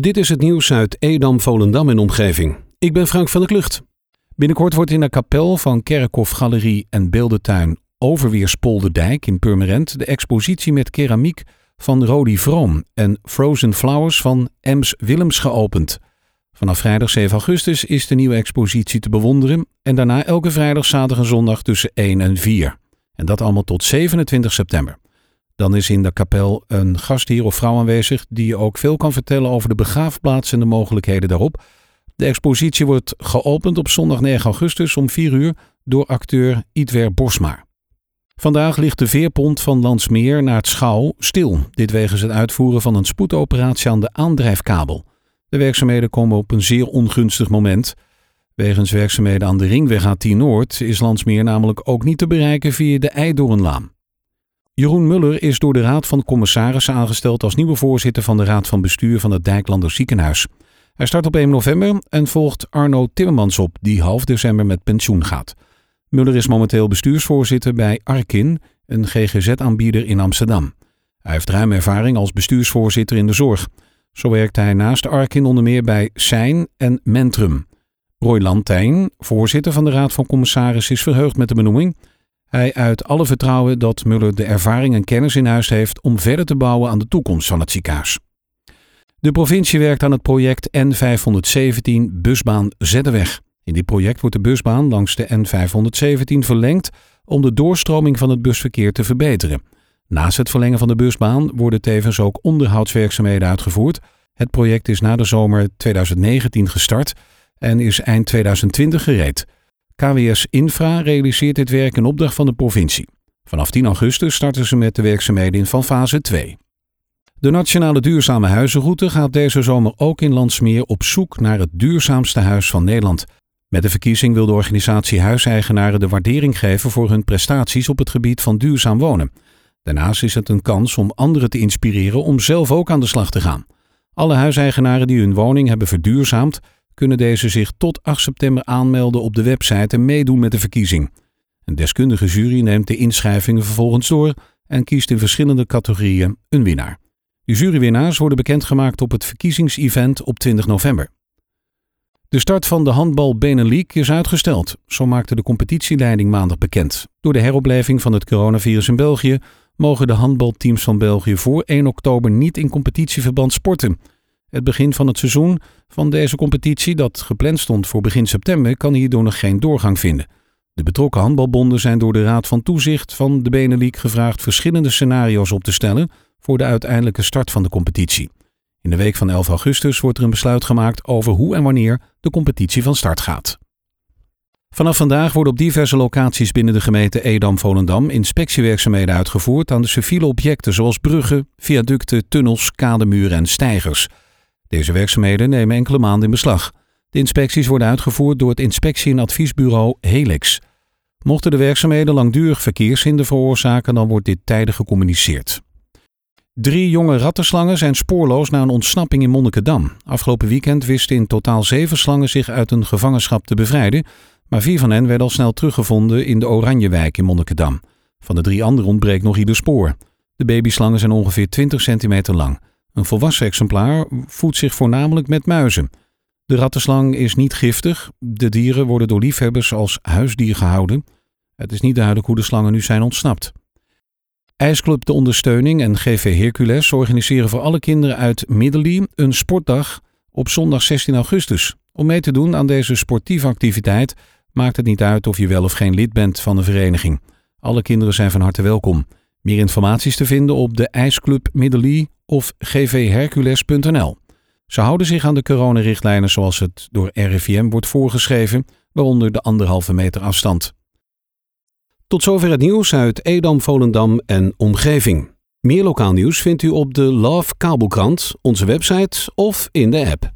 Dit is het nieuws uit Edam, Volendam en omgeving. Ik ben Frank van der Klucht. Binnenkort wordt in de kapel van Kerkhof Galerie en Beeldentuin Overweerspolderdijk in Purmerend de expositie met keramiek van Rodi Vroom en Frozen Flowers van Ems Willems geopend. Vanaf vrijdag 7 augustus is de nieuwe expositie te bewonderen en daarna elke vrijdag, zaterdag en zondag tussen 1 en 4. En dat allemaal tot 27 september. Dan is in de kapel een gastheer of vrouw aanwezig die je ook veel kan vertellen over de begraafplaats en de mogelijkheden daarop. De expositie wordt geopend op zondag 9 augustus om 4 uur door acteur Idwer Bosma. Vandaag ligt de veerpont van Landsmeer naar het Schouw stil. Dit wegens het uitvoeren van een spoedoperatie aan de aandrijfkabel. De werkzaamheden komen op een zeer ongunstig moment. Wegens werkzaamheden aan de ringweg A10 Noord is Landsmeer namelijk ook niet te bereiken via de Eidoornlaan. Jeroen Muller is door de Raad van Commissarissen aangesteld als nieuwe voorzitter van de Raad van Bestuur van het Dijklander Ziekenhuis. Hij start op 1 november en volgt Arno Timmermans op, die half december met pensioen gaat. Muller is momenteel bestuursvoorzitter bij Arkin, een GGZ-aanbieder in Amsterdam. Hij heeft ruim ervaring als bestuursvoorzitter in de zorg. Zo werkt hij naast Arkin onder meer bij Sein en Mentrum. Roy Lantijn, voorzitter van de Raad van Commissarissen, is verheugd met de benoeming. Hij uit alle vertrouwen dat Muller de ervaring en kennis in huis heeft om verder te bouwen aan de toekomst van het ziekenhuis. De provincie werkt aan het project N517 Busbaan Zeddeweg. In dit project wordt de busbaan langs de N517 verlengd om de doorstroming van het busverkeer te verbeteren. Naast het verlengen van de busbaan worden tevens ook onderhoudswerkzaamheden uitgevoerd. Het project is na de zomer 2019 gestart en is eind 2020 gereed. KWS Infra realiseert dit werk in opdracht van de provincie. Vanaf 10 augustus starten ze met de werkzaamheden van fase 2. De Nationale Duurzame Huizenroute gaat deze zomer ook in Landsmeer op zoek naar het duurzaamste huis van Nederland. Met de verkiezing wil de organisatie huiseigenaren de waardering geven voor hun prestaties op het gebied van duurzaam wonen. Daarnaast is het een kans om anderen te inspireren om zelf ook aan de slag te gaan. Alle huiseigenaren die hun woning hebben verduurzaamd, kunnen deze zich tot 8 september aanmelden op de website en meedoen met de verkiezing. Een deskundige jury neemt de inschrijvingen vervolgens door en kiest in verschillende categorieën een winnaar. De jurywinnaars worden bekendgemaakt op het verkiezingsevent op 20 november. De start van de handbal Benelink is uitgesteld. Zo maakte de competitieleiding maandag bekend. Door de heropleving van het coronavirus in België mogen de handbalteams van België voor 1 oktober niet in competitieverband sporten. Het begin van het seizoen van deze competitie, dat gepland stond voor begin september, kan hierdoor nog geen doorgang vinden. De betrokken handbalbonden zijn door de Raad van Toezicht van de Benelink gevraagd verschillende scenario's op te stellen voor de uiteindelijke start van de competitie. In de week van 11 augustus wordt er een besluit gemaakt over hoe en wanneer de competitie van start gaat. Vanaf vandaag worden op diverse locaties binnen de gemeente Edam-Volendam inspectiewerkzaamheden uitgevoerd aan de civiele objecten zoals bruggen, viaducten, tunnels, kademuren en steigers. Deze werkzaamheden nemen enkele maanden in beslag. De inspecties worden uitgevoerd door het inspectie- en adviesbureau Helix. Mochten de werkzaamheden langdurig verkeershinder veroorzaken, dan wordt dit tijdig gecommuniceerd. Drie jonge rattenslangen zijn spoorloos na een ontsnapping in Monnikendam. Afgelopen weekend wisten in totaal zeven slangen zich uit een gevangenschap te bevrijden, maar vier van hen werden al snel teruggevonden in de Oranjewijk in Monnikendam. Van de drie anderen ontbreekt nog ieder spoor. De babyslangen zijn ongeveer 20 centimeter lang. Een volwassen exemplaar voedt zich voornamelijk met muizen. De rattenslang is niet giftig. De dieren worden door liefhebbers als huisdier gehouden. Het is niet duidelijk hoe de slangen nu zijn ontsnapt. IJsclub De Ondersteuning en GV Hercules organiseren voor alle kinderen uit Middelie een sportdag op zondag 16 augustus. Om mee te doen aan deze sportieve activiteit maakt het niet uit of je wel of geen lid bent van de vereniging. Alle kinderen zijn van harte welkom. Meer informatie is te vinden op de IJsclub Middelie of gvhercules.nl. Ze houden zich aan de coronarichtlijnen zoals het door RIVM wordt voorgeschreven, waaronder de anderhalve meter afstand. Tot zover het nieuws uit Edam, Volendam en omgeving. Meer lokaal nieuws vindt u op de Love Kabelkrant, onze website of in de app.